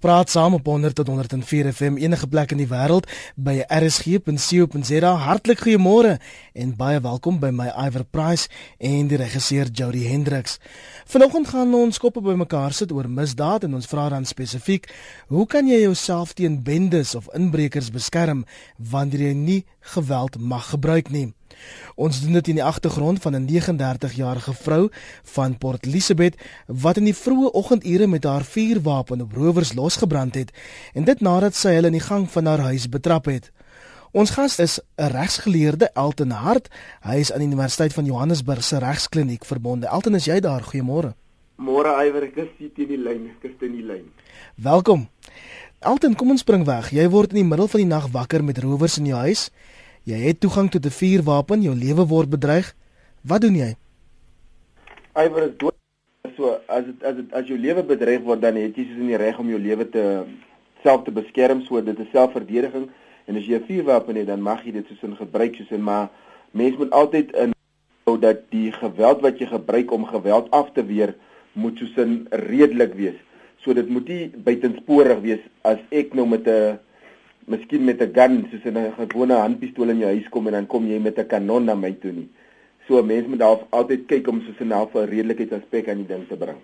Praat saam op 100 tot 104 FM enige plek in die wêreld by rsg.co.za. Hartlik goeiemôre en baie welkom by my Iver Price en die regisseur Jody Hendricks. Vanoggend gaan ons koppe bymekaar sit oor misdaad en ons vra dan spesifiek: Hoe kan jy jouself teen bendes of inbrekers beskerm wanneer jy nie geweld mag gebruik nie? Ons doen dit in die agtergrond van 'n 39-jarige vrou van Port Elizabeth wat in die vroeë oggendure met haar vuurwapen op rowers losgebrand het en dit nadat sy hulle in die gang van haar huis betrap het. Ons gas is 'n regsgeleerde Elton Hart. Hy is aan die Universiteit van Johannesburg se regskliniek verbonde. Elton, is jy daar? Goeiemôre. Môre Iwer, ek is hier teen die lyn, ek is teen die lyn. Welkom. Elton, kom ons spring weg. Jy word in die middel van die nag wakker met rowers in jou huis. Jy het toegang tot 'n vuurwapen, jou lewe word bedreig. Wat doen jy? Iwer is dood. So as dit as dit as jou lewe bedreig word, dan het jy soos in die reg om jou lewe te self te beskerm, so dit is selfverdediging. En as jy 'n vuurwapen het, dan mag jy dit soos in gebruik soos in maar mens moet altyd in hou dat die geweld wat jy gebruik om geweld af te weer moet soos in redelik wees. So dit moet nie buitensporig wees as ek nou met 'n miskien met 'n gun soos 'n gewone handpistool in jou huis kom en dan kom jy met 'n kanon na my toe nie. So mense moet daar altyd kyk om soos 'n half 'n redelikheidsaspek aan die ding te bring.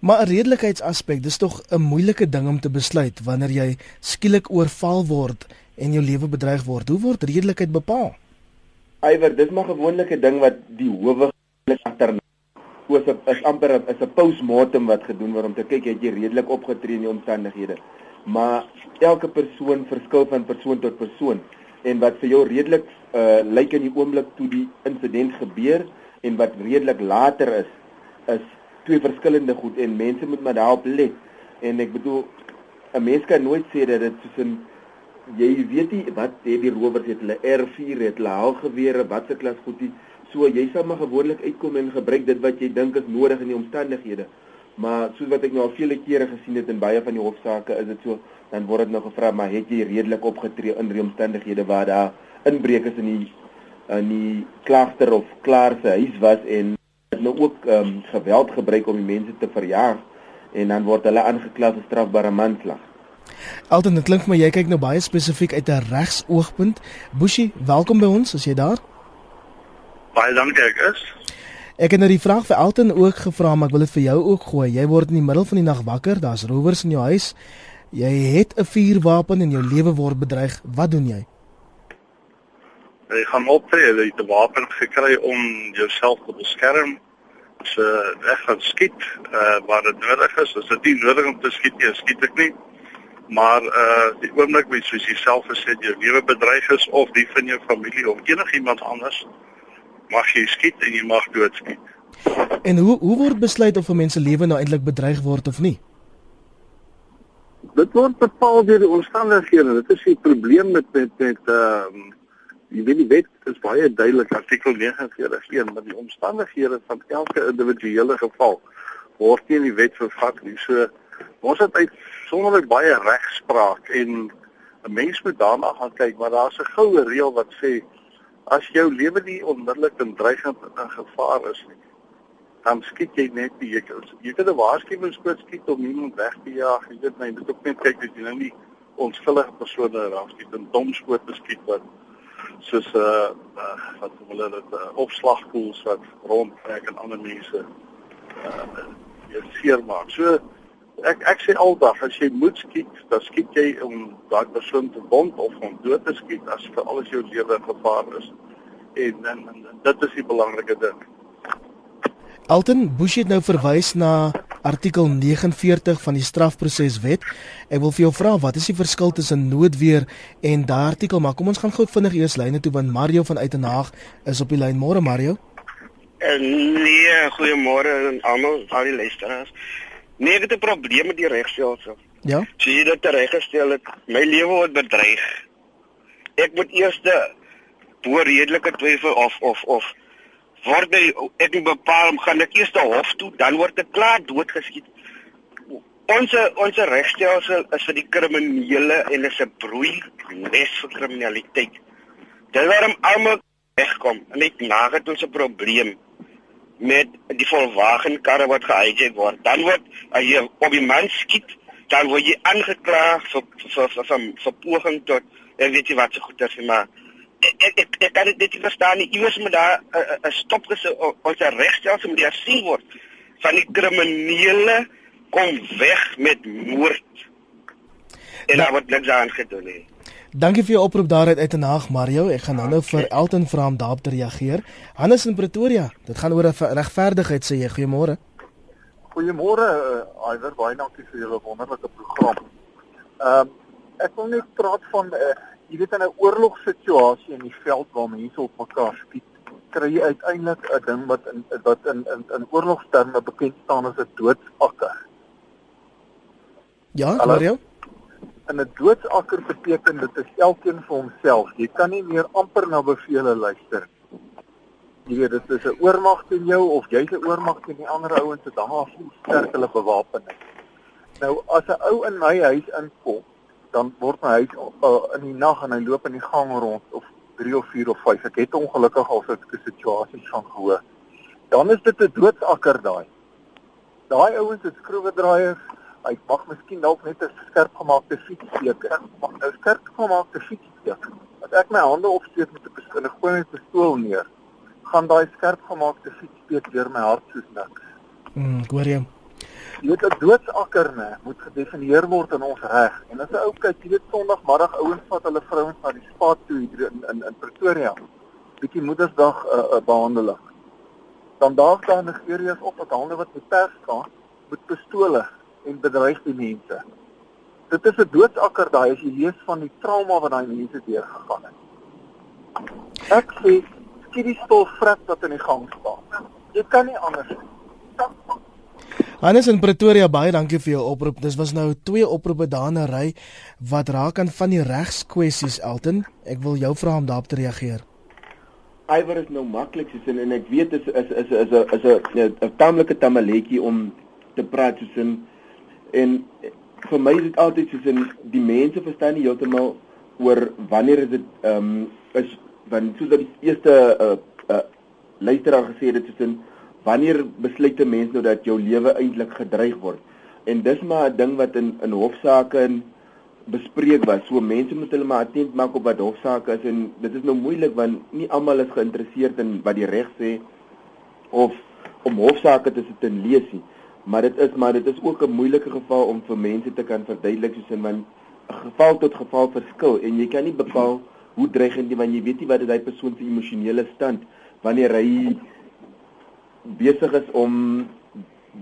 Maar 'n redelikheidsaspek, dis tog 'n moeilike ding om te besluit wanneer jy skielik oorval word en jou lewe bedreig word. Hoe word redelikheid bepaal? Iwer, dis maar gewoonlik 'n ding wat die howe agter oos is amper is 'n postmortem wat gedoen word om te kyk het jy redelik opgetree in die omstandighede maar elke persoon verskil van persoon tot persoon. En wat vir jou redelik uh lyk in die oomblik toe die insident gebeur en wat redelik later is is twee verskillende goed en mense moet maar daarop let. En ek bedoel 'n mens kan nooit sê dat dit tussen jy weet nie wat het die rowers het hulle R4 het hulle haalgewere wat se klas goed die. So jy sal maar gewoonlik uitkom en gebruik dit wat jy dink is nodig in die omstandighede Maar soos wat ek nou al vele kere gesien het in baie van die hofsaake, is dit so dan word dit nou gevra, maar het jy redelik opgetree in die omstandighede waar daar inbrekers in die in die klagter of klaar se huis was en het nou ook ehm um, geweld gebruik om die mense te verjaag en dan word hulle aangekla vir strafbare manslag. Alton, dit klink vir my jy kyk nou baie spesifiek uit 'n regsoogpunt. Bushi, welkom by ons, as jy daar. Baie dankie ek is. Ek het nou die vraag vir Elton ook gevra, maar ek wil dit vir jou ook gooi. Jy word in die middel van die nag wakker, daar's rowers in jou huis. Jy het 'n vuurwapen en jou lewe word bedreig. Wat doen jy? Jy gaan optree, jy het 'n wapen gekry om jouself te beskerm. So reg gaan skiet, uh waar dit nodig is. As dit nie nodig om te skiet nie, skiet ek nie. Maar uh die oomblik wie soos jouself gesê jou lewe bedreig is of die van jou familie of enigiemand anders, mag jy skiet en jy mag doodskiet. En hoe hoe word besluit of 'n mens se lewe nou eintlik bedreig word of nie? Dit word bepaal deur die omstandighede. Dit is die probleem met met met ehm uh, jy weet die wet is baie duidelik artikel 49 maar die omstandighede van elke individuele geval word nie in die wet vervat nie. So ons het uit sonderlik baie regspraak en 'n mens moet daarna gaan kyk maar daar's 'n goue reël wat sê as jou lewe nie onmiddellik in dreiging en gevaar is nie, dan skiet jy net die jy, jy kan 'n waarskuwingsskoot skiet om iemand weg te jaag. Jy weet my, moet ook net kyk dat jy nou nie onskuldige persone raakskiet en dom skoot beskiet wat soos 'n uh, uh, wat hulle dit uh, opslagpools wat rondtrek en ander mense uh, jy seermaak. So ek ek sê aldag as jy moet skiet, dan skiet jy om daai persoon te wond of om dood te skiet as vir alles jou lewe gevaar is. En, en, en dit is die belangrike ding. Alton Bush het nou verwys na artikel 49 van die strafproseswet. Ek wil vir jou vra wat is die verskil tussen noodweer en daardie artikel? Maar kom ons gaan gou vinnig eers lyne toe want Mario van Uitenhaag is op die lyn. Môre Mario. En nee, goeiemôre aan almal, al die luisteraars. Nee, ek het 'n probleem met die regstelsel. Ja. Sien jy dit reggestel het? My lewe word bedreig. Ek moet eers bo redelike twyfel of of of word ek bepaal gaan ek eers hof toe, dan word ek klaar doodgeskiet. Ons ons regstelsel is vir die kriminele en is 'n broei nes vir kriminaliteit. Dit waarom almal wegkom en ek nag het ons 'n probleem met die volwagen karre wat gehijack word. Dan word as jy op die man skiet, dan word jy aangekla vir vir vir vir, vir poging tot en weet jy wat se goed is maar ek ek ek kan dit nie verstaan nie. Iewers moet daar 'n stop gesit ons regstelsel moet hersien word van die kriminele kom weg met moord. En daar word niks aan gedoen nie Dankie vir jou oproep daaruit uit in Haag Mario. Ek gaan nou-nou vir Elton vra om daarop te reageer. Hannes in Pretoria. Dit gaan oor regverdigheid sê jy. Goeiemôre. Goeiemôre. Uh, Iwer baie dankie vir julle wonderlike program. Ehm um, ek wil net praat van uh, jy weet in 'n oorlogssituasie in die veld waar mense op mekaar skiet, kry jy uiteindelik 'n ding wat in wat in in in oorlogsterme bekend staan as 'n doodsakker. Ja, Mario. En 'n doodsakker beteken dit is elkeen vir homself. Jy kan nie meer amper na bevele luister nie. Jy weet dit is 'n oormag teen jou of jy's 'n oormag teen die ander ouens wat daar voel sterk hulle bewapening. Nou as 'n ou in my huis inkom dan word my huis uh, in die nag en hy loop in die gang rond of 3 of 4 of 5. Ek het ongelukkig al so 'n situasie van gehoor. Dan is dit 'n doodsakker daai. Daai ouens het skroewedraaiers. Hy mag miskien dalk net 'n skerp gemaakte fiets steek. Mag nou skerp gemaakte fiets steek. As ek my hande opsteek met 'n pistool en gooi 'n pistool neer, gaan daai skerp gemaakte fiets steek deur my hart soos niks. Mm, hoor jy? weet 'n doodsakker nê moet gedefinieer word in ons reg. En as 'n ou kyk, jy weet Sondagmiddag ouens vat hulle vrouens na die spa toe hier in in, in Pretoria. Bietjie Moedersdag 'n uh, uh, behandeling. Dan daag daar Nigeriërs op wat hande wat met pers staan met pistole en bedreig die mense. Dit is 'n doodsakker daai as jy lees van die trauma wat daai mense deurgegaan het. Ek sê skiet die stoel vrek wat in die gang staan. Jy kan nie anders nie. Hannes in Pretoria, baie dankie vir jou oproep. Dis was nou twee oproepe daar na ry wat raak aan van die regskwessies Elton. Ek wil jou vra om daarop te reageer. Iwer is nou maklik soos in en ek weet is is is is 'n is 'n 'n tamelike tamaletjie om te praat soos in en vir my is dit altyd soos in die mense verstaan nie heeltemal oor wanneer is dit ehm um, is want soos dat die eerste uh, uh, luisteraar gesê het dit soos in wanneer besluit 'n mens nou dat jou lewe eintlik gedreig word? En dis maar 'n ding wat in in hofsaake in bespreek was. So mense moet hulle maar attent maak op wat hofsaake is en dit is nou moeilik want nie almal is geïnteresseerd in wat die reg sê of om hofsaake te sit en lees nie. Maar dit is maar dit is ook 'n moeilike geval om vir mense te kan verduidelik soos in want 'n geval tot geval verskil en jy kan nie bepaal hoe dreigend jy want jy weet nie wat is hy persoon se emosionele stand wanneer hy besig is om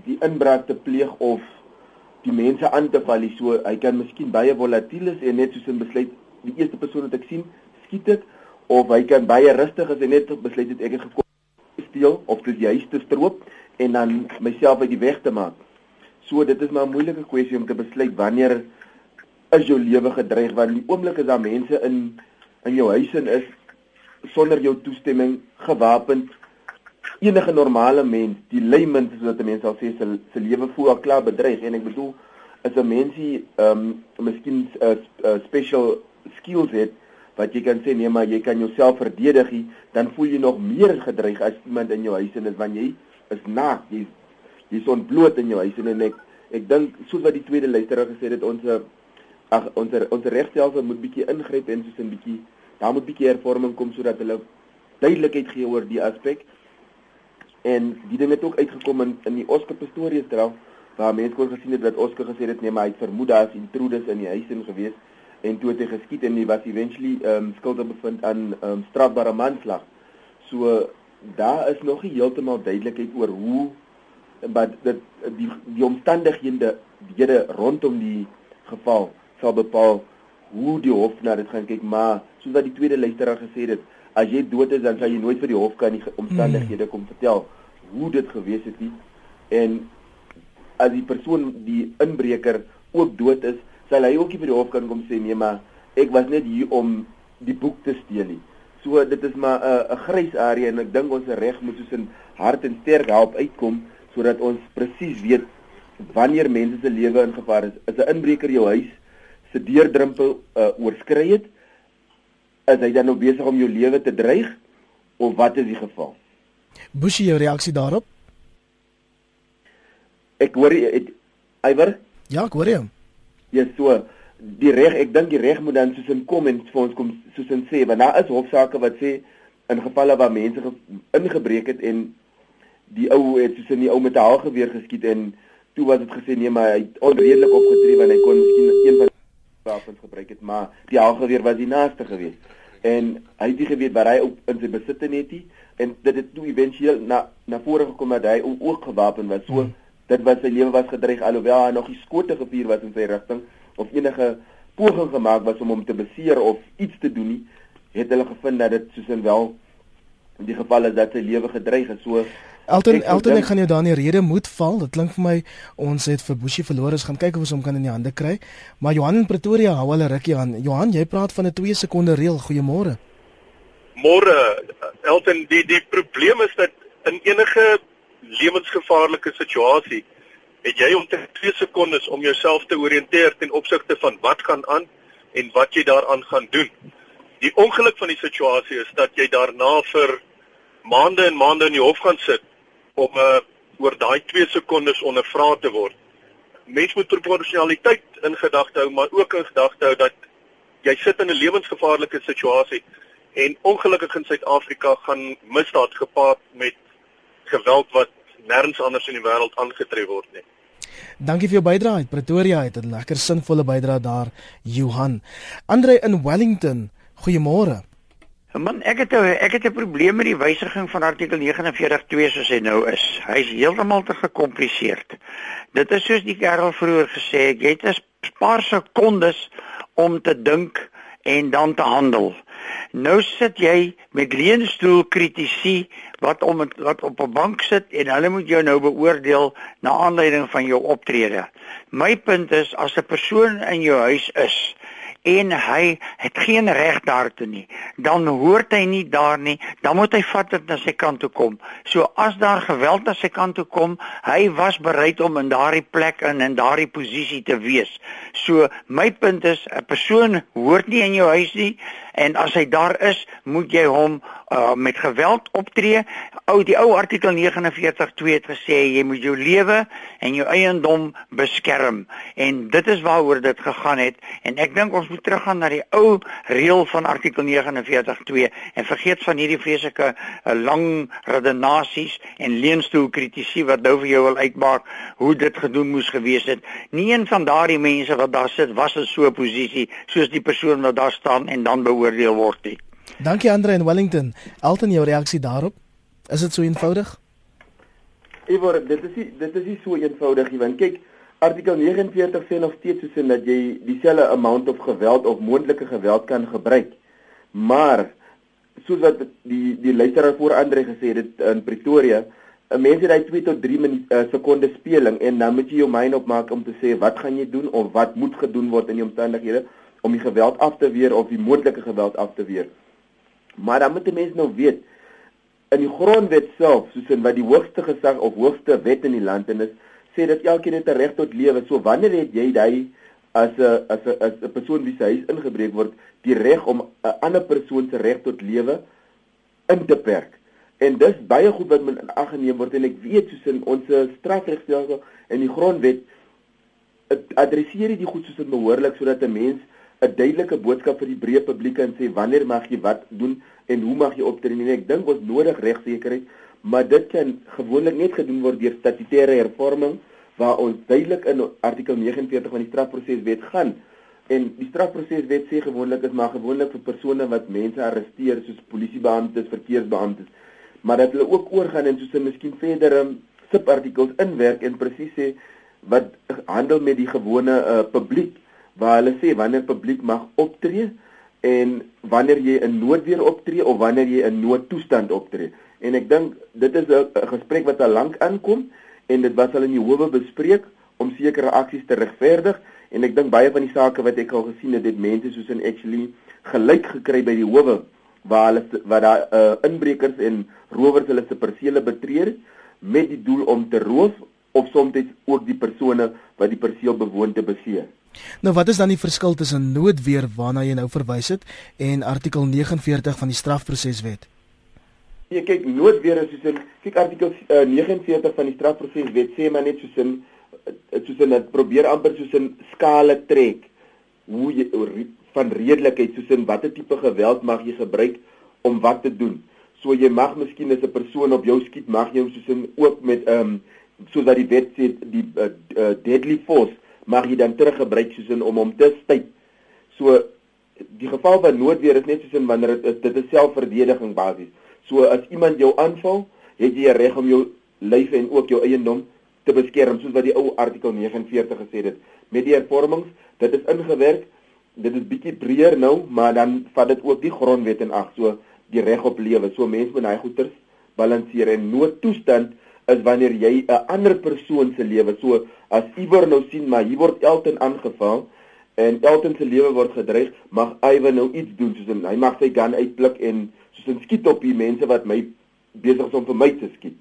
die inbraak te pleeg of die mense aan te val, so hy kan miskien baie volatiel is en net soos 'n besluit die eerste persoon wat ek sien skiet dit of hy kan baie rustig is en net besluit het ek het gekom steel of dis juist te stroop en dan myself uit die weg te maak. So dit is maar 'n moeilike kwessie om te besluit wanneer is jou lewe gedreig want die oomblik is daar mense in in jou huis en is sonder jou toestemming gewapend enige normale mens, die layman soos wat mense sal sê, se se lewe voel al klaar bedreig en ek bedoel as 'n mensie ehm um, miskien 'n uh, uh, special skills het wat jy kan sê nee maar jy kan jouself verdedig, dan voel jy nog meer gedreig as iemand in jou huis en dit wanneer jy is naak, jy jy's ontbloot in jou huis en ek ek dink soos wat die tweede luisteraar gesê het ons ag ons ons regstelsel moet bietjie ingryp en soos 'n bietjie daar moet bietjie hervorming kom sodat hulle duidelikheid gee oor die aspek En die ding het ook uitgekom in in die Oscar Pistorius draf waar mense kon gesien het dat Oscar gesê het nee maar hy het vermoed daar is intruders in die huis in gewees en toe het hy geskiet en hy was eventually ehm um, skuldig bevind aan ehm um, strafbare manslag. So daar is nog nie heeltemal duidelikheid oor hoe maar dit die die omstandighede hele rondom die geval sal bepaal hoe die hof na dit gaan kyk. Maar soos wat die tweede luisteraar gesê het as jy dood is dan sal jy nooit vir die hof kan die omstandighede kom vertel hoe dit gewees het nie. En as die persoon die inbreker ook dood is sal hy ook nie vir die hof kan kom sê nee maar ek was net hier om die boek te steel nie so dit is maar 'n uh, grys area en ek dink ons reg moet soos in hart en sterk help uitkom sodat ons presies weet wanneer mense se lewe in gevaar is is 'n inbreker jou huis se deurdrempel uh, oorskry het is hy dan nou besig om jou lewe te dreig of wat is die geval? Busie jou reaksie daarop? Ek hoor dit Iwer? Ja, ek hoor jou. Ja, so die reg, ek dink die reg moet dan soos in kom en vir ons kom soos in sê, want daar is hofsaake wat sê in gevalle waar mense ingebreek het en die ou het soos in die ou met 'n haalgeweer geskiet en toe was dit gesê nee maar hy het onredelik opgetree want hy kon miskien een van wapens gebruik het maar die haalgeweer was die naaste geweest en hy het nie geweet wat hy in sy besit het nie en dit het toe éventueel na na vore gekom dat hy ook gewapen was so hmm. dit was sy lewe was gedreig alhoewel hy nog nie skote gevuur was in sy rigting of enige poging gemaak was om hom te beseer of iets te doen nie het hulle gevind dat dit soos in wel in die geval is dat sy lewe gedreig is so Elton ek Elton ek gaan jou daar in die rede moet val. Dit klink vir my ons het vir Boesie verloor. Ons gaan kyk of ons hom kan in die hande kry. Maar Johan in Pretoria hou hulle rukkie aan. Johan, jy praat van 'n 2 sekonde reël. Goeiemôre. Môre Elton, die die probleem is dat in enige lewensgevaarlike situasie het jy omtrent 2 sekondes om jouself te oriënteer ten opsigte van wat gaan aan en wat jy daaraan gaan doen. Die ongeluk van die situasie is dat jy daarna vir maande en maande in die hof gaan sit om uh, oor daai 2 sekondes ondervra te word. Mens moet proporsionaliteit in gedagte hou, maar ook in gedagte hou dat jy sit in 'n lewensgevaarlike situasie en ongelukkig in Suid-Afrika gaan misdaad gepaard met geweld wat nêrens anders in die wêreld aangetref word nie. Dankie vir jou bydrae. Pretoria het 'n lekker sinvolle bydrae daar, Johan. Andre in Wellington. Goeiemôre. Man, ek het ek het 'n probleem met die wysiging van artikel 49.2 soos hy nou is. Hy's heeltemal te gekompliseerd. Dit is soos die kerel vroeër gesê het, jy het 'n paar sekondes om te dink en dan te handel. Nou sit jy met leenstoel kritisie wat om wat op 'n bank sit en hulle moet jou nou beoordeel na aanleiding van jou optrede. My punt is as 'n persoon in jou huis is en hy het geen reg daartoe nie, dan hoort hy nie daar nie, dan moet hy vat dit na sy kant toe kom. So as daar geweld na sy kant toe kom, hy was bereid om in daardie plek in en daardie posisie te wees. So my punt is 'n persoon hoort nie in jou huis nie en as hy daar is, moet jy hom uh, met geweld optree. Ou die ou artikel 49.2 het gesê jy moet jou lewe en jou eiendom beskerm en dit is waaroor dit gegaan het en ek dink ons moet teruggaan na die ou reël van artikel 49.2 en vergeet van hierdie vreeslike uh, lang redenasies en leenstoel kritisie wat nou vir jou wil uitmaak hoe dit gedoen moes gewees het. Nie een van daardie mense wat daar sit was in so 'n posisie soos die persoon wat daar staan en dan beoordeel word nie. Dankie Andre in Wellington. Elton jou reaksie daarop? Is dit so eenvoudig? Ivor, dit is nie, dit is nie so eenvoudig nie want kyk artikel 49 sê nog steeds soos dat jy dieselfde amount of geweld of moontlike geweld kan gebruik. Maar soos wat die die luisteraar voor Andre gesê het in Pretoria, 'n mens het hy 2 tot 3 minute uh, sekonde speling en dan moet jy jou mind opmaak om te sê wat gaan jy doen of wat moet gedoen word in die omstandighede om die geweld af te weer of die moontlike geweld af te weer. Maar dan moet die mense nou weet in die grondwet self, soos in wat die hoogste gesag of hoogste wet in die land en is, sê dat elkeen het 'n reg tot lewe. So wanneer het jy daai as 'n as 'n as 'n persoon wie se huis ingebreek word, die reg om 'n ander persoon se reg tot lewe in te perk? En dis baie goed wat moet in ag geneem word en ek weet soos in ons strafregstelsel en die grondwet adresseer dit goed soos dit behoorlik sodat 'n mens 'n duidelike boodskap vir die breë publiek en sê wanneer mag jy wat doen en hoe mag jy optree nie. Ek dink ons nodig regsekerheid, maar dit kan gewoonlik net gedoen word deur statutêre hervorming waar ons duidelik in artikel 49 van die strafproseswet gaan. En die strafproseswet sê gewoonlik is maar gewoonlik vir persone wat mense arresteer soos polisiebeamptes, verkeersbeamptes, maar dat hulle ook oorgaan en soos 'n miskien verdere subartikels inwerk en presies sê wat handel met die gewone uh, publiek waar hulle sê wanneer publiek mag optree en wanneer jy in noodweer optree of wanneer jy in noodtoestand optree. En ek dink dit is 'n gesprek wat al lank aankom en dit was al in die howe bespreek om sekere aksies te regverdig en ek dink baie van die sake wat ek al gesien het, het mense soos in actually gelyk gekry by die howe waar hulle wat daar uh, inbrekers en rowers hulle se persele betree met die doel om te roof of soms ook die persone wat die perseel bewoon te beseer. Nou wat is dan die verskil tussen noodweer waarna jy nou verwys het en artikel 49 van die strafproseswet? Ja, kyk, noodweer is soos in kyk artikel uh, eh, 49 van die strafproseswet sê maar net soos in soos in dit probeer amper soos 'n skale trek hoe jy van redelikheid soos in watter tipe geweld mag jy gebruik om wat te doen. So jy mag miskien as 'n persoon op jou skiet mag jy soos in ook met ehm um, soos dat die wet sê die uh, uh, deadly force mag jy dan teruggebruik soos in om hom te styp. So die geval van noodweer is net soos in wanneer dit is dit is selfverdediging basies. So as iemand jou aanval, het jy reg om jou lyf en ook jou eiendom te beskerm soos wat die ou artikel 49 gesê het. Met die hervormings, dit is ingewerk. Dit is bietjie breër nou, maar dan vat dit ook die grondwet in ag, so die reg op lewe. So mense moet daai goeters balanseer en noodtoestand is wanneer jy 'n ander persoon se lewe so as iewers nou sien maar hier word Elton aangeval en Elton se lewe word gedreig, mag Iwer nou iets doen soos hy mag sy gun uitblik en soos 'n skiet op die mense wat my besig is om vir my te skiet.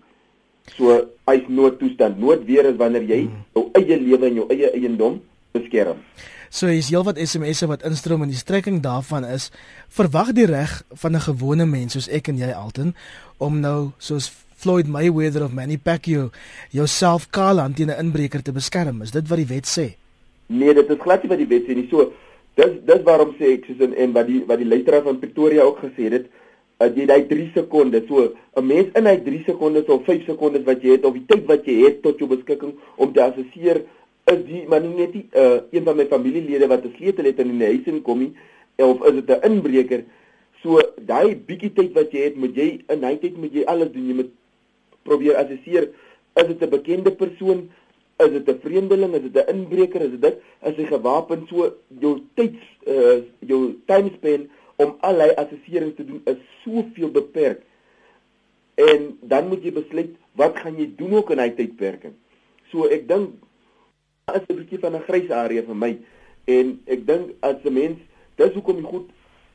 So hy's noodtoestand. Noodweer is wanneer jy hmm. jou eie lewe en jou eie eiendom beskerm. So is heelwat SMS'e wat instroom en die strekking daarvan is verwag die reg van 'n gewone mens soos ek en jy Alton om nou soos Floyd Mayweather of Manny Pacquiao jouself kaal aan teen 'n inbreker te beskerm. Is dit wat die wet sê? Nee, dit is glad nie wat die wet sê nie. So dis dis waarom sê ek soos in en wat die wat die luisteraar van Pretoria ook gesê het, dat jy daai 3 sekondes, so 'n mens in hy 3 sekondes of 5 sekondes wat jy het of die tyd wat jy het tot jou beskikking om te assesseer is die maar nie net die, uh, een van my familielede wat 'n sleutel het in die huis en kom nie of is dit 'n inbreker? So daai bietjie tyd wat jy het, moet jy in hy tyd moet jy alles doen. Jy moet probeer assesseer is dit 'n bekende persoon? is dit 'n vreemdeling, is dit 'n inbreker, is dit dit as hy gewapen so jou tyd uh, jou time span om allerlei assesserings te doen is soveel beperk. En dan moet jy besluit wat gaan jy doen ook in hy tydperking. So ek dink is 'n bietjie van 'n grys area vir my en ek dink as 'n mens dis hoekom jy goed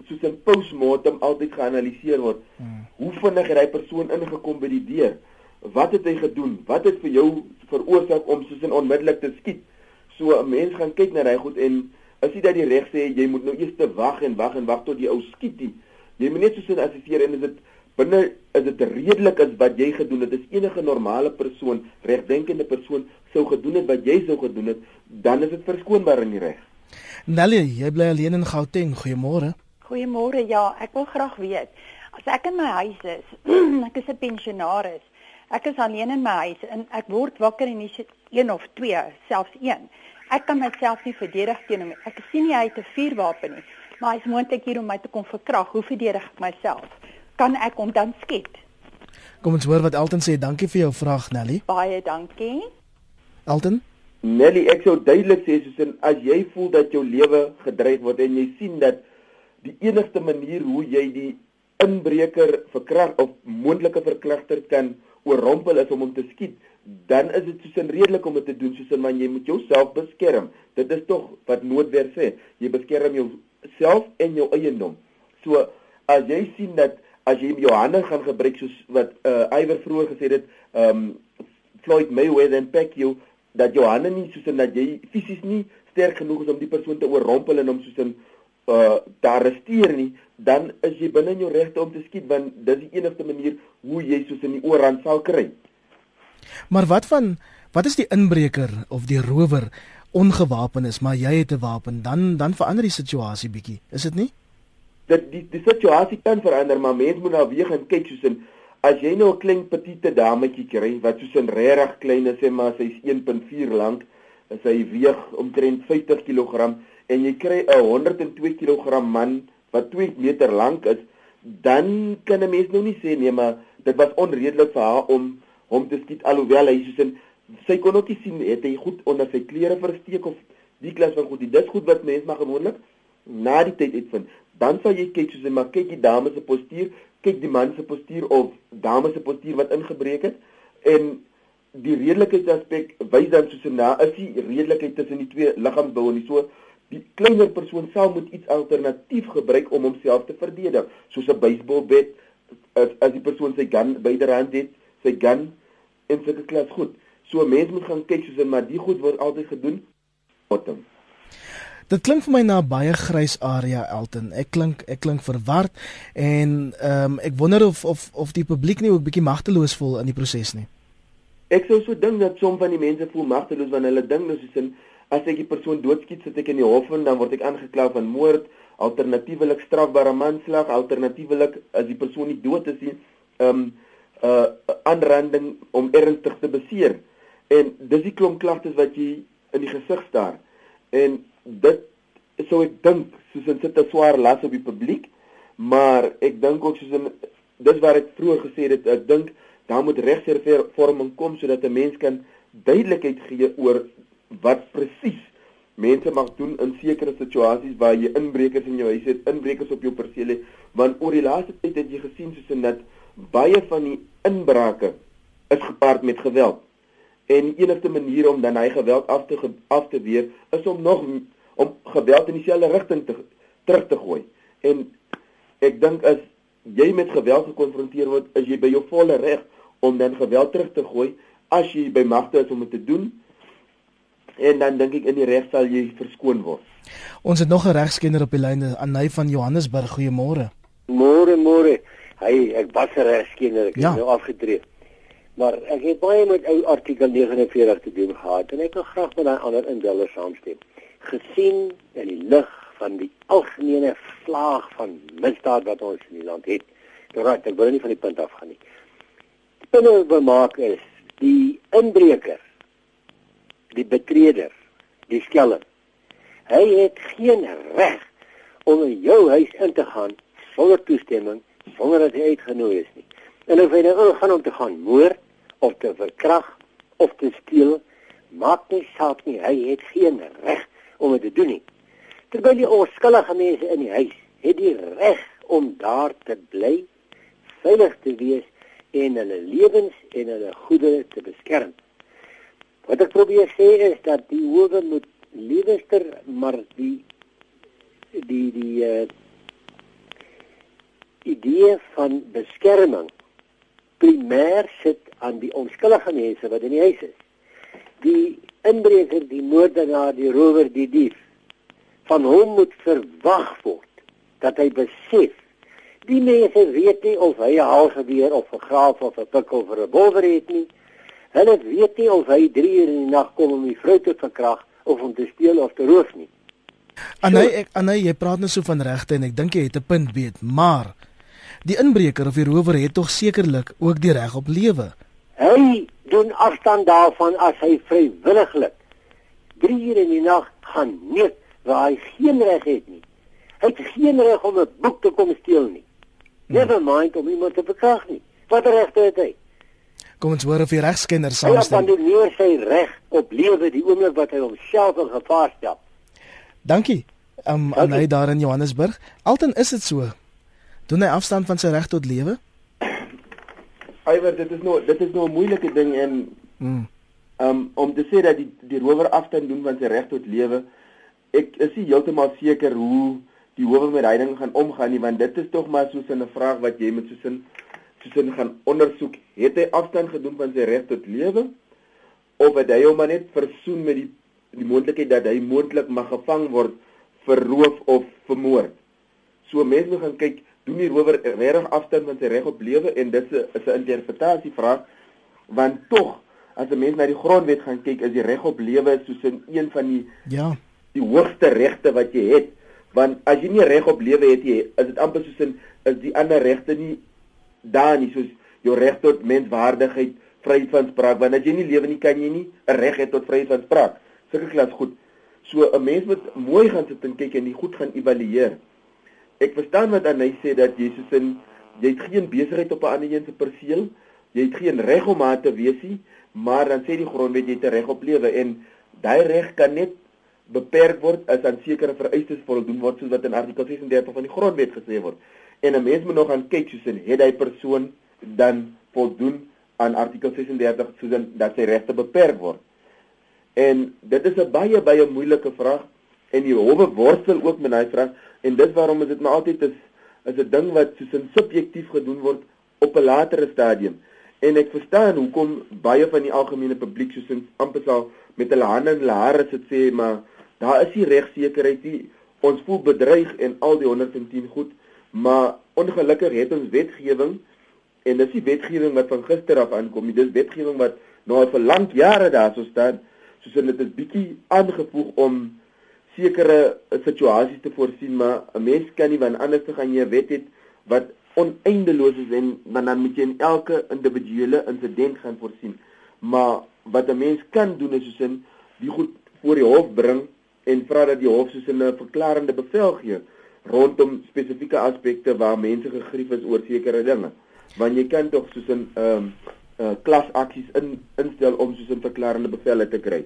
soos 'n postmortem altyd geanaliseer word. Hmm. Hoe vinnig het hy persoon ingekom by die deur? Wat het hy gedoen? Wat het vir jou veroorsaak om soos 'n onmiddellik te skiet? So 'n mens gaan kyk na hy goed en as jy dat die reg sê jy moet nou eers te wag en wag en wag tot die ou skiet nie. Jy moet net soos 'n assesseer en is dit binne is dit redelik as wat jy gedoen het? Is enige normale persoon, regdenkende persoon sou gedoen het wat jy sou gedoen het, dan is dit verskoonbaar in die reg. Nelly, jy bly alleen in Gauteng. Goeiemôre. Goeiemôre. Ja, ek wil graag weet as ek in my huis is, ek is 'n pensionaris Ek is alleen in my huis en ek word wakker en sit een of twee, selfs een. Ek kan myself nie verdedig teen hom. Ek sien nie hy het 'n vuurwapen nie, maar hy is moontlik hier om my te kom verkrag. Hoe verdedig ek myself? Kan ek hom dan skiet? Kom ons hoor wat Elton sê. Dankie vir jou vraag, Nelly. Baie dankie. Elton? Nelly, ek sou duidelik sê soos in as jy voel dat jou lewe gedreig word en jy sien dat die enigste manier hoe jy die inbreker verkrag of moontlike verkragter kan oorrompel is om hom te skiet, dan is dit soos 'n redelik om dit te doen soos 'n man jy moet jouself beskerm. Dit is tog wat noodweer sê, jy beskerm jouself en jou eiendom. So as jy sien dat as jy jou hande gaan gebruik soos wat uh Iwer vroeër gesê het, um Floyd Mayweather en Pacquiao dat jou hande nie soos en dat jy fisies nie sterk genoeg is om die persoon te oorrompel en hom soos 'n uh te arresteer nie, dan is jy binne in jou regte om te skiet want dit is die enigste manier hoe jy soos in die oorrand sal kry. Maar wat van wat is die inbreker of die rower ongewapen is, maar jy het 'n wapen, dan dan verander die situasie bietjie, is dit nie? Dit die die situasie kan verander, maar mens moet nou weer gaan kyk soos in as jy nou 'n klein petite dametjie kry wat soos 'n regtig klein is, sê maar sy's 1.4 lank, sy weeg omtrent 50 kg en jy kry 'n 102 kg man wat 2 meter lank is, dan kan 'n mens nou nie sê nee, maar dit was onredelik vir haar om hom te skiet alhoewel hy soos in sy kon ook nie sien het hy goed onder sy klere versteek of die klas van goed. Dit is goed wat mense maar gewoonlik na die tyd uitvind. Dan sal jy kyk soos in maar kyk die dame se postuur, kyk die man se postuur of dame se postuur wat ingebreek het en die redelikheidsaspek wys dan soos na is die redelikheid tussen die twee liggaamsbou en so die kleiner persoon sal moet iets alternatief gebruik om homself te verdedig, soos 'n baseballbat as as die persoon sy gun byderhand het, sy gun en sulke klas goed. So 'n mens moet gaan kyk soos en maar die goed word altyd gedoen bottom. Dit klink vir my na 'n baie grys area Elton. Ek klink ek klink verward en ehm um, ek wonder of of of die publiek nie ook bietjie magteloos voel in die proses nie. ek sou so dink dat som van die mense voel magteloos wanneer hulle dink dis soos in as ek die persoon doodskiet sit ek in die hof en dan word ek aangekla van moord, alternatiefelik strafbare manslag, alternatiefelik as die persoon nie dood is nie, ehm um, uh aanranding om ernstig te beseer. En dis die klomp klagtes wat jy in die gesig staar. En dit sou ek dink soos in sit 'n swaar las op die publiek, maar ek dink ook soos in dis waar ek vroeër gesê het ek dink daar moet regshervorming kom sodat 'n mens kan duidelikheid gee oor wat presies mense mag doen in sekere situasies waar jy inbrekers in jou huis het, inbrekers op jou perseel het, want oor die laaste tyd het jy gesien soos in dat baie van die inbrake is gepaard met geweld. En die enigste manier om dan hy geweld af te af te weer is om nog om geweld in dieselfde rigting te terug te gooi. En ek dink as jy met geweld gekonfronteer word, is jy by jou volle reg om dan geweld terug te gooi as jy by magte is om dit te doen. En dan dink ek in die reg sal jy verskoon word. Ons het nog 'n regskenner op die lyn, Anay van Johannesburg. Goeiemôre. Môre, môre. Hy ek was 'n regskenner, ek ja. het nou afgetree. Maar ek het baie met ou artikel 49 te doen gehad en ek wil graag met daai ander indellers saamstem. Gesien in die lig van die algemene vlaag van misdaad wat ons in die land het. Reg, ek wil nie van die punt af gaan nie. Die punt wat bemaak is, die inbreker, die betreder, die skelm. Hy het geen reg om in jou huis in te gaan sonder toestemming, sonder dat hy uitgenooi is nie. En of hy nou gaan om te gaan moord of te verkrag of te steel, maak nie saak nie. Hy het geen reg om dit te doen nie terwyl die onskuldige mense in die huis het die reg om daar te bly, veilig te wees en hulle lewens en hulle goedere te beskerm. Wat ek probeer sê is dat die howe moet lewester maar die die die uh, idee van beskerming primêr sit aan die onskuldige mense wat in die huis is. Die inbreker, die moordenaar, die rower, die dief van hom moet verwag word dat hy besef die mense weet nie of hy 'n haalgeweer of 'n graaf of 'n pikkel of 'n revolver het nie. Hulle weet nie of hy 3 uur in die nag kom om die vrou te verkrag of om te steel of te roof nie. Anay ek anay jy praat net so van regte en ek dink jy het 'n punt weet, maar die inbreker of die rower het tog sekerlik ook die reg op lewe. Hy doen afstand daarvan as hy vrywilliglik 3 uur in die nag gaan net waar hy geen reg het nie. Hy het geen reg om 'n boek te kom steel nie. Never mind om iemand te verkrag nie. Wat reg het hy? Kom ons hoor of die regskenner saamstem. Hy dan nie sy reg op lewe die oomblik wat hy homself in gevaar stel. Dankie. Um aan hy daar in Johannesburg. Alten is dit so. Doen hy afstand van sy reg tot lewe? Iwer, dit is nou dit is nou 'n moeilike ding en mm. um om te sê dat die die rower afstand doen van sy reg tot lewe ek is nie heeltemal seker hoe die howe met hy ding gaan omgaan nie want dit is tog maar soos 'n vraag wat jy met soos 'n soos 'n gaan ondersoek het hy afstand gedoen van sy reg tot lewe of het hy hom net versoen met die die moontlikheid dat hy moontlik mag gevang word vir roof of vermoord so mense moet gaan kyk doen die rower regtig afstand van sy reg op lewe en dit is 'n interpretasie vraag want tog as 'n mens na die grondwet gaan kyk is die reg op lewe soos 'n een van die ja. die hoogste regte wat jy het want as jy nie reg op lewe het jy is dit amper soos 'n is die ander regte nie daar nie soos jou reg tot menswaardigheid vryheid van spraak want as jy nie lewe nie kan jy nie 'n reg hê tot vryheid van spraak sulke klas goed. So 'n mens moet mooi gaan sit en kyk en die goed gaan evalueer. Ek verstaan wat hy sê dat Jesus in jy het geen besigheid op 'n ander een se perseel jy het geen reg om maar te wees nie maar dan sê die grondwet jy het 'n reg op lewe en daai reg kan net beperk word as aan sekere vereistes voldoen word soos wat in artikel 36 van die grondwet gesê word. En 'n mens moet nog aan kyk soos in het hy persoon dan voldoen aan artikel 36 soos in dat sy regte beperk word. En dit is 'n baie baie moeilike vraag en die howe worstel ook met daai vraag en dit waarom is dit maar altyd is is 'n ding wat soos in subjektief gedoen word op 'n latere stadium. En ek verstaan hoekom baie van die algemene publiek soos in amper sal met hulle hande in hulle hare sit sê maar daar is nie regsekerheid nie. Ons voel bedreig en al die 110 goed, maar ongelukkig het ons wetgewing en dis die wetgewing wat van gister af aankom. Dis wetgewing wat nou vir lank jare daarso staan. Soos dit is bietjie aangevoeg om sekere situasies te voorsien maar 'n mens kan nie want anders gaan jy 'n wet het wat oneindeloos is en dan moet jy in elke individuele insident gaan voorsien. Maar wat 'n mens kan doen is soos in die goed voor die hof bring en vra dat die hof soos 'n verklarende bevel gee rondom spesifieke aspekte waar mense gegrief is oor sekere dinge. Want jy kan tog soos 'n ehm um, uh, klasaksies in instel om soos 'n verklarende bevelle te kry.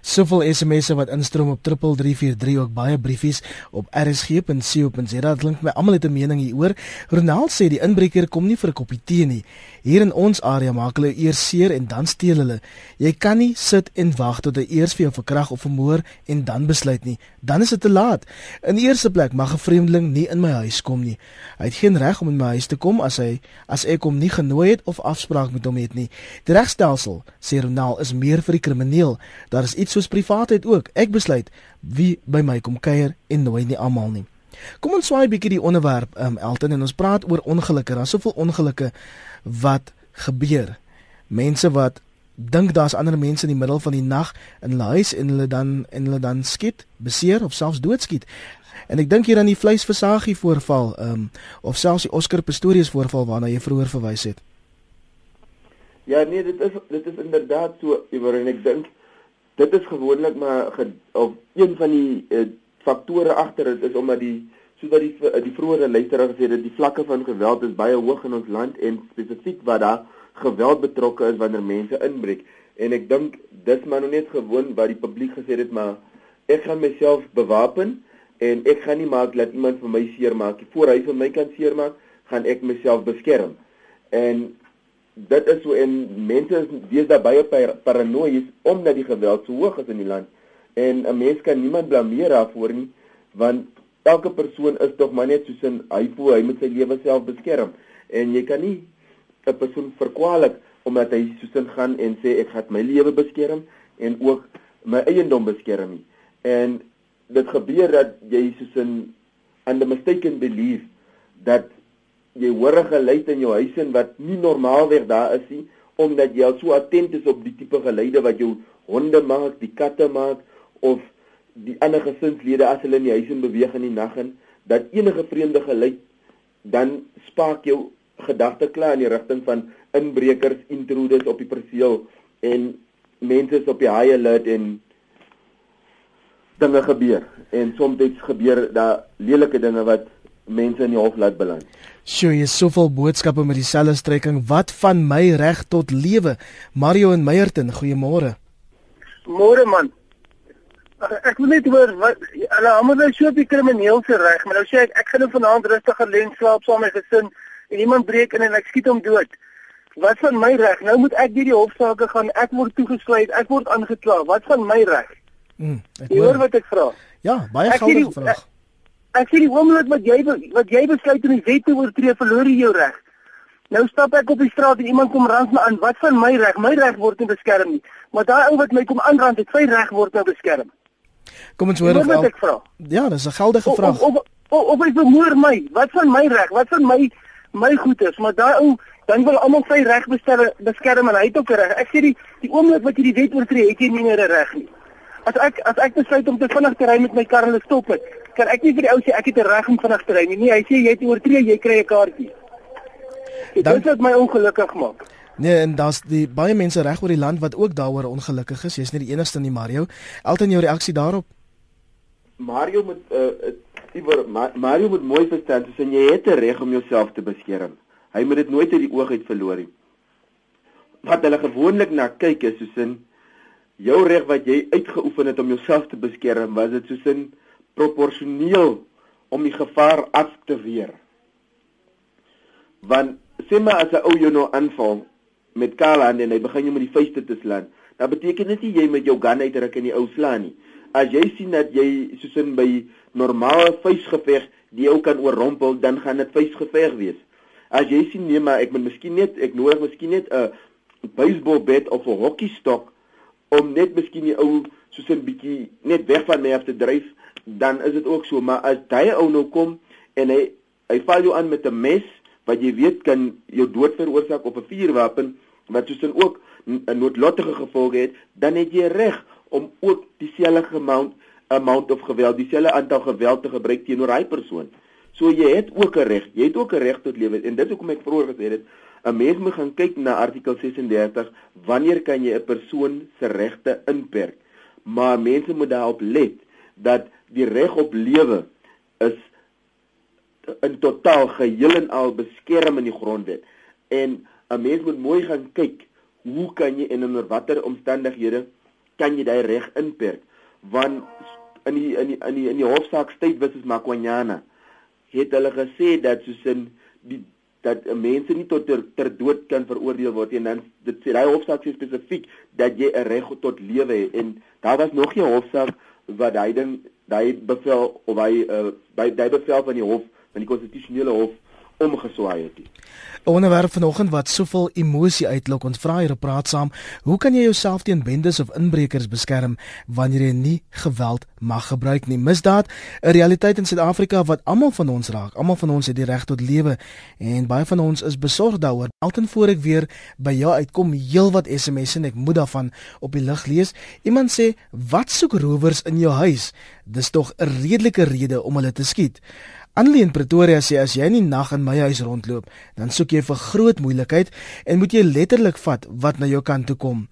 Soveel SMS'e wat instroom op 3343 ook baie briefies op rsg.co.za. Dit klink my almal het 'n mening hieroor. Ronald sê die inbreker kom nie vir 'n koppie tee nie. Hier in ons area maak hulle eers seer en dan steel hulle. Jy kan nie sit en wag tot hy eers vir jou verkrag of vermoor en dan besluit nie. Dan is dit te laat. In die eerste plek mag 'n vreemdeling nie in my huis kom nie. Hy het geen reg om in my huis te kom as hy as ek hom nie genooi het of afspraak met hom het nie. Die regstelsel, sê Ronald, is meer vir die krimineel. Daar is iets soos privaatheid ook. Ek besluit wie by my kom kuier en nooi nie almal nie. Kom ons swaai bietjie die onderwerp um, Elton en ons praat oor ongelukke. Daar's soveel ongelukke wat gebeur. Mense wat dink daar's ander mense in die middel van die nag in hulle huis en hulle dan en hulle dan skiet, beseer of selfs doodskiet. En ek dink hier aan die vleisversagie voorval, ehm um, of selfs die Oscar Pistorius voorval waarna jy vroeër verwys het. Ja, nee, dit is dit is inderdaad so, Iwer en ek dink dit is gewoonlik maar ge, of een van die uh, faktore agter dit is omdat die soos wat die die vroeëre luisteraar gesê het, die vlakke van geweld is baie hoog in ons land en spesifiek wat daar geweld betrokke is wanneer mense inbreek. En ek dink dis maar nog net gewoon wat die publiek gesê het, maar ek gaan myself bewapen en ek gaan nie maak dat iemand vir my seermaak nie. Voor hy vir my kan seermaak, gaan ek myself beskerm. En dit is so en mense is deesdae baie paranoïes omdat die geweld so hoog is in die land. En 'n mens kan niemand blameer daarvoor nie want elke persoon is tog maar net soos 'n hy voel hy moet sy lewe self beskerm. En jy kan nie 'n persoon verkwalik omdat hy soos gaan en sê ek gaan my lewe beskerm en ook my eiendom beskerm nie. En dit gebeur dat jy soos 'n under mistaken belief dat jy hoor 'n geluid in jou huis en wat nie normaalweg daar is nie omdat jy al so attent is op die tipe geluide wat jou honde maak, die katte maak of die ander gesinslede as hulle in die huis in beweeg in die nag en dat enige vreemde geluid dan spaak jou gedagte klaar in die rigting van inbrekers, intruders op die perseel en mense is op die high alert en dinge gebeur. En soms gebeur daar lelike dinge wat mense in die hof laat beland. Sjoe, jy soveel boodskappe met dieselfde strekking. Wat van my reg tot lewe? Mario en Meyerton, goeiemôre. Môre man. Ek wil net hoor wat hulle almal nou so op die krimineel se reg, maar nou sê ek ek gaan nou vanaand rustig alleen slaap saam met my gesin en iemand breek in en ek skiet hom dood. Wat van my reg? Nou moet ek deur die hofsaake gaan. Ek word toegesluit. Ek word aangekla. Wat van my reg? Mm, ek hoor wat ek vra. Ja, baie geldige vraag. Ek, Ek sê die oomblik wat jy wat jy besluit om die wet te oortree, verloor jy jou reg. Nou stap ek op die straat en iemand kom rand my aan. Wat van my reg? My reg word nie beskerm nie. Maar daai ou wat my kom aanrand, het sy reg word nou beskerm. Kom ons hoor of ek vra. Ja, dis 'n geldige vraag. Of of, of, of hy vermoor my. Wat van my reg? Wat van my my goed is? Maar daai ou dan wil almal sy reg beskerm en hy het ook reg. Ek sê die die oomblik wat jy die wet oortree, het jy nie meer 'n reg nie. As ek as ek besluit om te vinnig te ry met my kar en stop het, kan ek nie vir die ou sê ek het 'n reg om vinnig te ry nie. Nee, hy sê jy het oortree, jy kry 'n kaartjie. Dit is wat my ongelukkig maak. Nee, en daar's die baie mense reg oor die land wat ook daaroor ongelukkig is. Jy's nie die enigste nie, Mario. Elton jou reaksie daarop? Mario moet uh iewers Mario moet mooi verstaan, soos jy het 'n reg om jouself te beskerm. Hy moet dit nooit uit die oog uit verloor nie. Wat hulle gewoonlik na kyk is soos in jou reg wat jy uitgeoefen het om jouself te beskerm, was dit soos in proporsioneel om die gevaar af te weer. Want sê maar as 'n ou jou nou aanval met Kaland en hy begin jou met die vuiste te slaan, dan beteken dit nie jy met jou gun uitruk en die ou slaan nie. As jy sien dat jy soos in by normale vuisgeveg die ou kan oorrompel, dan gaan dit vuisgeveg wees. As jy sien nee maar ek moet miskien net ek nodig miskien net 'n baseball bat of 'n hokkiestok om net miskien die ou soos 'n bietjie net weg van my af te dryf, dan is dit ook so, maar as daai ou nou kom en hy hy val jou aan met 'n mes wat jy weet kan jou dood veroorsaak op 'n vuurwapen wat soos dan ook 'n noodlottige gevolge het, dan het jy reg om ook dieselfde amount amount of geweld, dieselfde aantal geweld te gebruik teenoor hy persoon. So jy het ook 'n reg. Jy het ook 'n reg tot lewe en dit is hoekom ek vroeër gesê het 'n mens moet gaan kyk na artikel 36 wanneer kan jy 'n persoon se regte inperk? Maar mense moet daarop let dat die reg op lewe is in totaal geheel en al beskerm in die grondwet. En 'n mens moet mooi gaan kyk hoe kan jy en onder watter omstandighede kan jy daai reg inperk? Want in die in die in die in die hofsaak State versus Makwanyana het hulle gesê dat soos in die dat mense nie tot ter, ter dood kan veroordeel word en dan dit sê hy hofsaak spesifiek dat jy 'n reg tot lewe het en daar was nog 'n hofsaak wat hy ding hy bevel of hy uh, by hy bevel van die hof van die konstitusionele hof omgeswaai het. 'n Onderwerp vanoggend wat soveel emosie uitlok. Ons vra hier op praat saam, hoe kan jy jouself teen bendes of inbrekers beskerm wanneer jy nie geweld mag gebruik nie? Misdaad, 'n realiteit in Suid-Afrika wat almal van ons raak. Almal van ons het die reg tot lewe en baie van ons is besorgd daaroor. Altyd voor ek weer by jou uitkom, heelwat SMS'e en ek moet daarvan op die lig lees. Iemand sê, "Wat soek rowers in jou huis?" Dis tog 'n redelike rede om hulle te skiet. Annelie in Pretoria sê as jy nie nag in my huis rondloop, dan soek jy vir groot moeilikheid en moet jy letterlik vat wat na jou kant toe kom.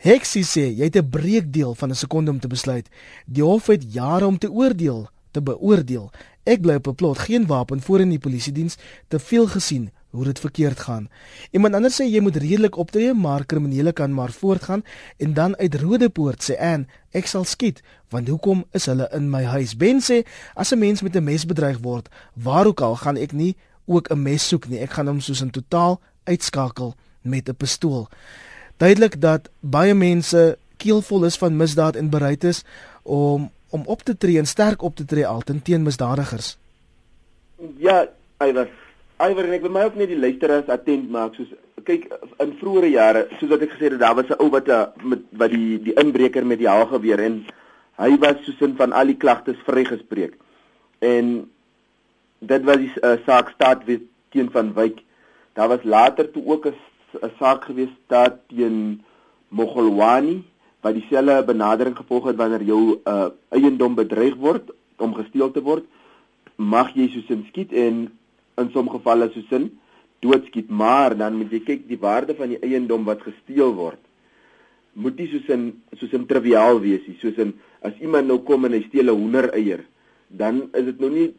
Hexie sê jy het 'n breekdeel van 'n sekonde om te besluit. Die hof het jare om te oordeel, te beoordeel. Ek bly op 'n plot, geen wapen voor in die polisie diens, te veel gesien hoe dit verkeerd gaan. Iemand anders sê jy moet redelik optree, maar kriminele kan maar voortgaan en dan uit Rodepoort sê Ann, ek sal skiet, want hoekom is hulle in my huis? Ben sê as 'n mens met 'n mes bedreig word, waar ook al gaan ek nie ook 'n mes soek nie. Ek gaan hom soos in totaal uitskakel met 'n pistool. Duidelik dat baie mense keelvol is van misdaad en bereid is om om op te tree en sterk op te tree altyd teen misdadigers. Ja, was Iwer en ek wil my ook net die luisteraars attent maak soos kyk in vroeëre jare soos wat ek gesê het daar was 'n ou wat eh, met wat die die inbreker met die haalgeweer en hy was soos in van al die klagtes vrygespreek. En dit was die uh, saak staat weer teen van Wyk. Daar was later toe ook 'n saak gewees staat teen Mogolwani wat dieselfde benadering gevolg het wanneer jou uh, eiendom bedreig word om gesteel te word mag jy soos in skiet en in sommige gevalle soos sin doodskiet, maar dan moet jy kyk die waarde van die eiendom wat gesteel word. Moet nie soos in soos in triviaal wees nie, soos in as iemand nou kom en hy steel 'n hoendereier, dan is dit nou nie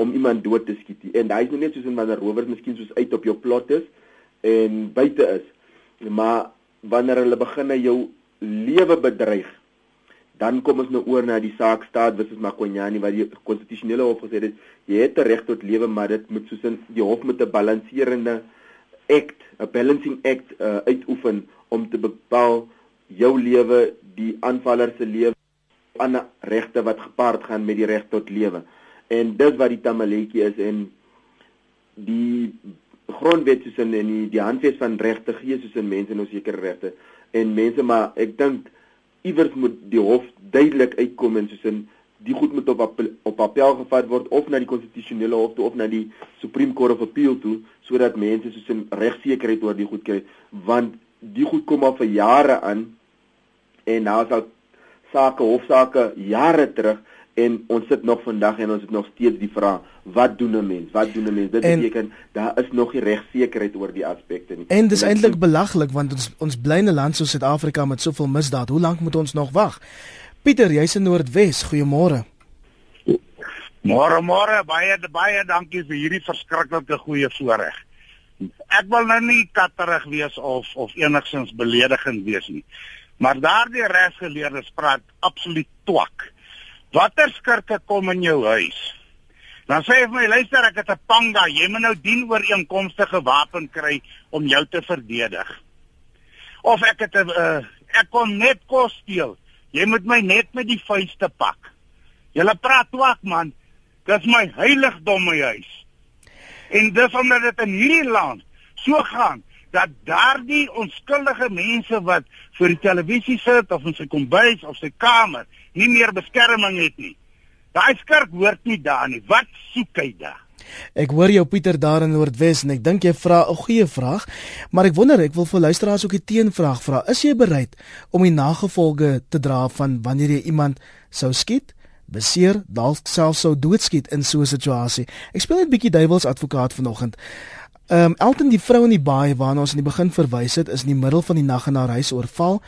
om iemand dood te skiet nie. En daai is nou net soos in wanneer rowers miskien soos uit op jou plot is en buite is. Maar wanneer hulle begin jou lewe bedreig, dan kom ons nou oor na die saak staat versus Makonyani wat die konstitusionele hof gesê het jy het 'n reg tot lewe maar dit moet soos in die hof met 'n balanserende act 'n balancing act uh, uitoefen om te bepaal jou lewe die aanvaller se lewe ander regte wat gepaard gaan met die reg tot lewe. En dis wat die tamaletjie is en die grondwet soos in die, die handves van regte gee soos in mense nou sekere regte. En mense maar ek dink iewers moet die hof duidelik uitkom en soos in die goed moet op appel, op appel gevat word of na die konstitusionele hof toe of na die Supreme Court of Appeal toe sodat mense soos in regsekerheid oor die goed kry. Want die goed kom al vir jare aan en nou is al sake hofsaake jare terug en ons sit nog vandag en ons het nog steeds die vraag wat doen 'n mens? Wat doen 'n mens? Dit en, beteken daar is nog nie regsekerheid oor die aspekte nie. En dis eintlik belaglik want ons ons bly in 'n land soos Suid-Afrika met soveel misdaad. Hoe lank moet ons nog wag? Pieter jy's in Noordwes. Goeiemôre. Môre môre. Baie baie dankie vir hierdie verskriklike goeie voorreg. Ek wil nou nie katterig wees of of enigsins beledigend wees nie. Maar daardie regsgeleerdes praat absoluut twak Watter skurke kom in jou huis? Dan sê hy vir my, luister, ek het 'n panga, jy moet nou dien ooreenkomstige wapen kry om jou te verdedig. Of ek het 'n uh, ek kom net kos steel. Jy moet my net met die vuiste pak. Julle praat twak man. Dis my heiligdom my huis. En dis omdat dit in hierdie land so gaan dat daardie onskuldige mense wat voor die televisie sit of in sy kombuis of sy kamer nie meer beskerming het nie. Daai skurk hoort nie daar nie. Wat soek hy daar? Ek hoor jou Pieter daar in Noordwes en ek dink jy vra 'n goeie vraag, maar ek wonder, ek wil vir luisteraars ook 'n teenvraag vra. Is jy bereid om die nagevolge te dra van wanneer jy iemand sou skiet? beseer dalk self sou doodskiet in so 'n situasie. Ek speel net bietjie duiwels advokaat vanoggend. Ehm um, Elton die vrou in die baai waarna ons in die begin verwys het, is in die middel van die nag in haar huis oorval.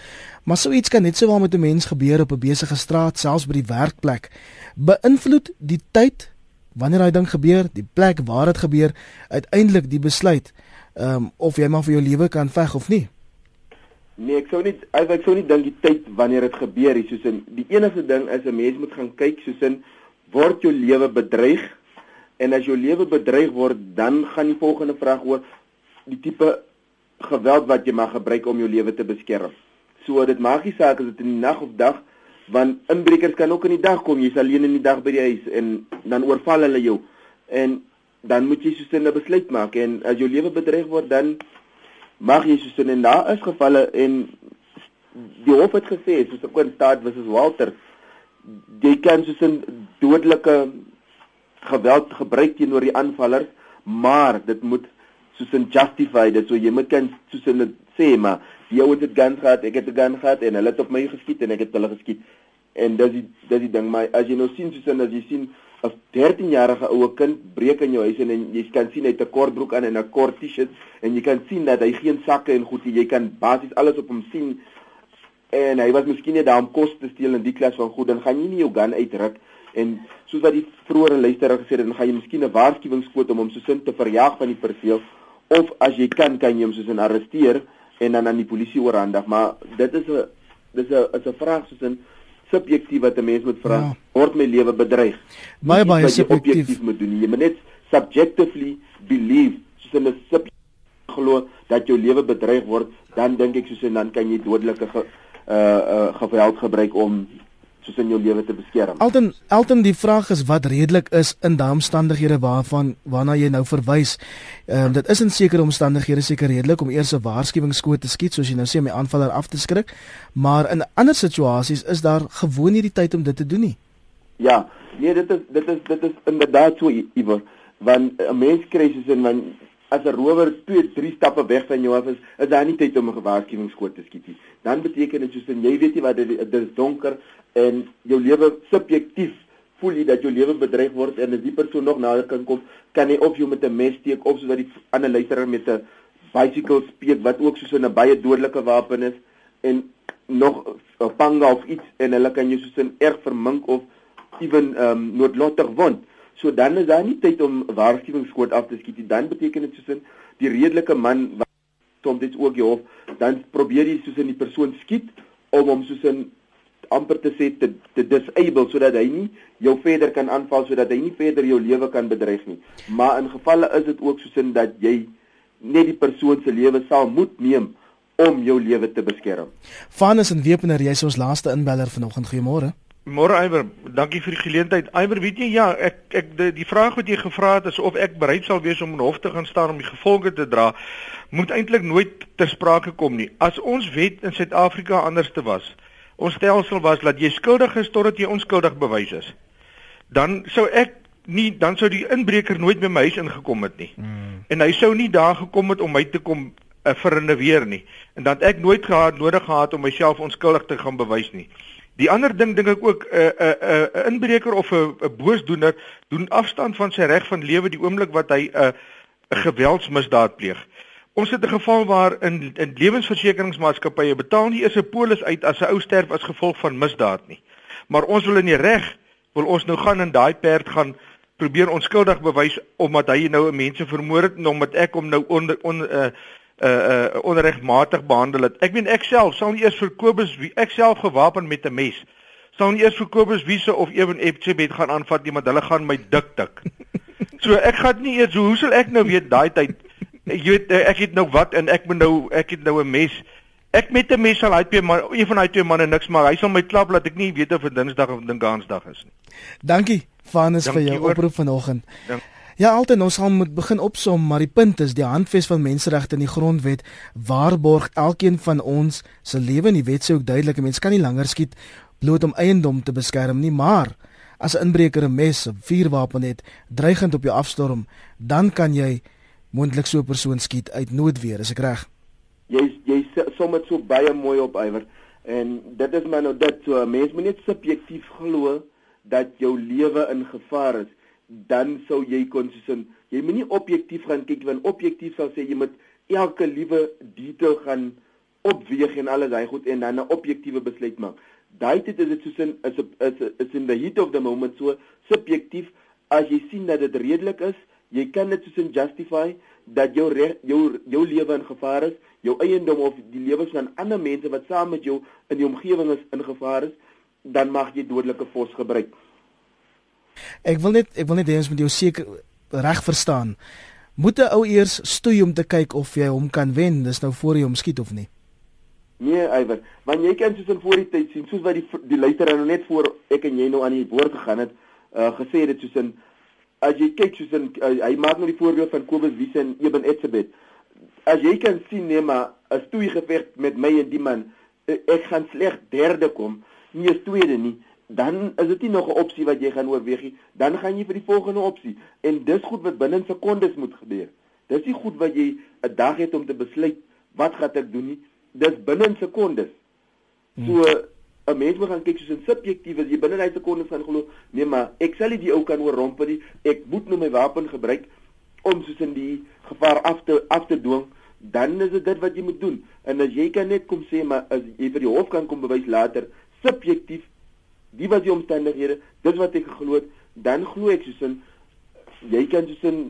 Maar so iets kan net sowel met 'n mens gebeur op 'n besige straat, selfs by die werkplek. Beïnvloed die tyd wanneer daai ding gebeur, die plek waar dit gebeur, uiteindelik die besluit ehm um, of jy maar vir jou lewe kan veg of nie. Nee, ek sou nie ek sou nie dink die tyd wanneer dit gebeur is soos in die enigste ding is 'n mens moet gaan kyk soos in word jou lewe bedreig en as jou lewe bedreig word dan gaan die volgende vraag oor die tipe geweld wat jy mag gebruik om jou lewe te beskerm. So dit maak nie saak as dit in die nag of dag want inbrekers kan ook in die dag kom. Jy's alleen in die dag by die huis en dan oorval hulle jou. En dan moet jy soos 'n besluit maak en as jou lewe bedreig word dan mag jy soos in daar is gevalle en die hof het gesê soos 'n kwintaat was is Walter jy kan soos 'n dodelike geweld gebruik teenoor die aanvaller maar dit moet soos 'n justified so jy moet kan soos 'n sê maar die ou het 'n gun gehad ek het 'n gun gehad en hulle het op my geskiet en ek het hulle geskiet. En dis dis die ding maar as jy nou sien soos as jy sien 'n 13-jarige oue kind breek in jou huis en, en jy kan sien hy het 'n kort broek aan en 'n kort T-shirt en jy kan sien dat hy geen sakke en goed het jy kan basies alles op hom sien. En hy was miskien net daar om kos te steel in die klas van goed dan gaan jy nie jou gun uitruk en soos wat die vroeëre luisteraar gesê het dan gaan jy miskien 'n waarskuwingsskoot om hom sosin te verjaag van die perseel of as jy kan kan jy hom sosin arresteer en dan aan die polisie oorhandig maar dit is 'n dis 'n is 'n vraag sosin subjektief wat 'n mens moet vra, ja. word my lewe bedreig? Baie baie subjektief moet doen. Jy moet net subjectively believe, soos 'n subjektief glo dat jou lewe bedreig word, dan dink ek soos en dan kan jy dodelike ge, uh uh geweld gebruik om soos in jou lewe te beskerm. Alton Alton die vraag is wat redelik is in daai omstandighede waarvan waarna jy nou verwys. Ehm um, dit is in sekere omstandighede seker redelik om eers 'n waarskuwingsskoot te skiet soos jy nou sê om die aanvaller af te skrik, maar in ander situasies is daar gewoon nie die tyd om dit te doen nie. Ja, nee, dit is dit is dit is inderdaad so iewers want 'n mens kry soos in want as 'n rower 2, 3 stappe weg van jou af is, is daar nie tyd om 'n gewaarskuwingsskoot te skiet nie. Dan beteken dit soos jy weet nie wat dit is donker en jou lewe subjektief voel jy dat jou lewe bedreig word en as die persoon nog nader kan kom, kan hy of jou met 'n mes steek of soos dat die ander luisteraar met 'n bicycle speek wat ook soos 'n baie dodelike wapen is en nog 'n panga of iets en hulle kan jou soos 'n erg vermink of ewen ehm um, noodlottig wond. So dan is daar nie tyd om waarskuwingsskoot af te skiet nie. Dan beteken dit soos 'n die redelike man wat soms dit ook jy hof, dan probeer jy soos 'n die persoon skiet om hom soos 'n amper te sê te, te disable sodat hy nie jou verder kan aanval sodat hy nie verder jou lewe kan bedreig nie. Maar in gevalle is dit ook soos in dat jy net die persoon se lewe sal moet neem om jou lewe te beskerm. Vanus en Wepener, jy's ons laaste inbeller vanoggend. Goeiemôre. Môre Iwer, dankie vir die geleentheid. Iwer, weet jy ja, ek ek die, die vraag wat jy gevra het is of ek bereid sal wees om in hof te gaan staan om die gevolge te dra, moet eintlik nooit ter sprake kom nie. As ons wet in Suid-Afrika anders te was, ons stelsel was dat jy skuldig is totdat jy onskuldig bewys is, dan sou ek nie dan sou die inbreker nooit by my huis ingekom het nie. Hmm. En hy sou nie daar gekom het om my te kom uh, verinneweer nie. En dan ek nooit gehad nodig gehad om myself onskuldig te gaan bewys nie. Die ander ding dink ek ook 'n uh, 'n uh, 'n uh, 'n inbreker of 'n uh, 'n uh, boosdoener doen afstand van sy reg van lewe die oomblik wat hy 'n uh, 'n geweldsmisdaad pleeg. Ons het 'n geval waar in in lewensversekeringsmaatskappye betaal nie eers 'n polis uit as 'n ou sterf as gevolg van misdaad nie. Maar ons wil in die reg wil ons nou gaan in daai perd gaan probeer onskuldig bewys omdat hy nou mense vermoor het en omdat ek hom nou onder on, uh, uh uh onregmatig behandel het. Ek meen ek self sal nie eers vir Kobus wie ek self gewapen met 'n mes sal nie eers vir Kobus wiese of ewen Epchebet gaan aanvat nie, maar hulle gaan my dik tik. So ek gaan nie eers hoe sal ek nou weet daai tyd jy weet eh, ek het nou wat en ek moet nou ek het nou 'n mes. Ek met 'n mes sal hy twee man een van daai twee manne niks maar hy sal my klap laat ek nie weet of dit Dinsdag of Dinsdagsdag is nie. Dankie Vanus vir jou oproep vanoggend. Dankie. Ja, altyd ons gaan moet begin opsom, maar die punt is die handves van menseregte in die grondwet waarborg elkeen van ons se lewe en die wet sê ook duidelik 'n mens kan nie langer skiet bloot om eiendom te beskerm nie, maar as 'n inbreker 'n mes of vuurwapen het, dreigend op jou afstorm, dan kan jy moontlik so 'n persoon skiet uit noodweer, is ek reg? Jy jy som dit so baie mooi op iwer. En dit is maar nou dit so 'n mens moet net subjektief glo dat jou lewe in gevaar is, dan sou jy kon soos jy moet nie objektief gaan kyk want objektief sal sê jy moet elke liewe detail gaan opweeg en alles hy goed en dan 'n objektiewe besluit maak. Daai tyd is dit soos in is is is in the heat of the moment so subjektief as jy sien dat dit redelik is, jy kan dit soos in justify dat jou re, jou jou lewe in gevaar is, jou eiendom of die lewens van ander mense wat saam met jou in die omgewing is in gevaar is, dan mag jy dodelike vos gebruik. Ek wil net ek wil net hê ons moet jou seker reg verstaan. Moet 'n ou eers stoei om te kyk of jy hom kan wen, dis nou voor jy hom skiet of nie. Nee, Iwer, want jy kan soos in voor die tyd sien, soos wat die die luisteraar nou net voor ek en jy nou aan die woord gegaan het, uh gesê dit soos in as jy kyk soos in uh, hy maak nou die voorbeeld van Kobus Wiese en Eben Etzebeth. As jy kan sien nee, maar 'n stoei geveg met my en die man, uh, ek gaan sleg derde kom, nie eens tweede nie. Dan is dit nie nog 'n opsie wat jy gaan oorweeg nie. Dan gaan jy vir die volgende opsie en dis goed wat binne sekondes moet gebeur. Dis nie goed wat jy 'n dag het om te besluit wat gaan ek doen nie dis binne sekondes. So 'n mens moet gaan kyk soos 'n subjektief as jy binne daai sekondes gaan glo, nee maar ek sal nie die ou kan oorrompel nie. Ek moet nou my wapen gebruik om soos in die gevaar af te af te dwing. Dan is dit dit wat jy moet doen. En as jy kan net kom sê maar as jy vir die hof kan kom bewys later subjektief die was die omstandighede, dit wat ek geglo het, dan glo ek soos in jy kan soos in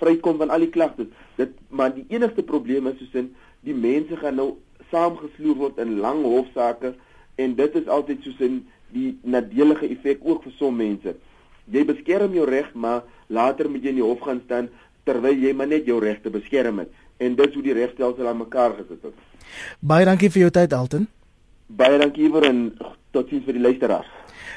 vrykom van al die klagtes. Dit maar die enigste probleem is soos in die mense gaan nou saamgesloer word in lang hofsaake en dit is altyd soos in die nadelige effek ook vir sommige mense. Jy beskerm jou reg, maar later moet jy in die hof gaan staan terwyl jy maar net jou regte beskerm het en dit hoe die regstelsel aan mekaar gesit het. Baie dankie vir jou tyd Alton. Baie dankie vir en totiens vir die luisteraars.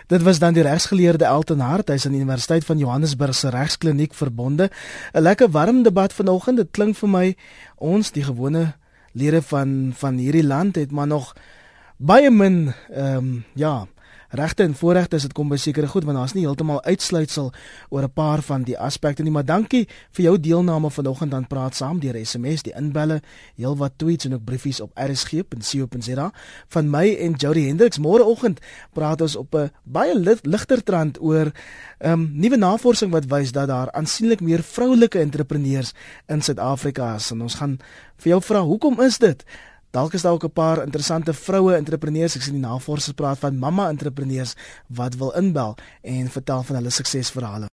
Dit was dan die regsgeleerde Elton Hart, hy's aan die Universiteit van Johannesburg se regskliniek verbonde. 'n Lekker warm debat vanoggend. Dit klink vir my ons die gewone lede van van hierdie land het maar nog baie min ehm um, ja regte en voorregte as dit kom by sekere goed want daar's nie heeltemal uitsluitsel oor 'n paar van die aspekte nie maar dankie vir jou deelname vanoggend aan praat saam deur SMS die inbelle heelwat tweets en ook briefies op rsg.co.za van my en Jody Hendriks môreoggend praat ons op 'n baie ligter trant oor ehm um, nuwe navorsing wat wys dat daar aansienlik meer vroulike entrepreneurs in Suid-Afrika is. En ons gaan vir jou vra hoekom is dit Dalk is daar ook 'n paar interessante vroue entrepreneurs. Ek sien die navorsers praat van mamma entrepreneurs wat wil inbel en vertel van hulle suksesverhale.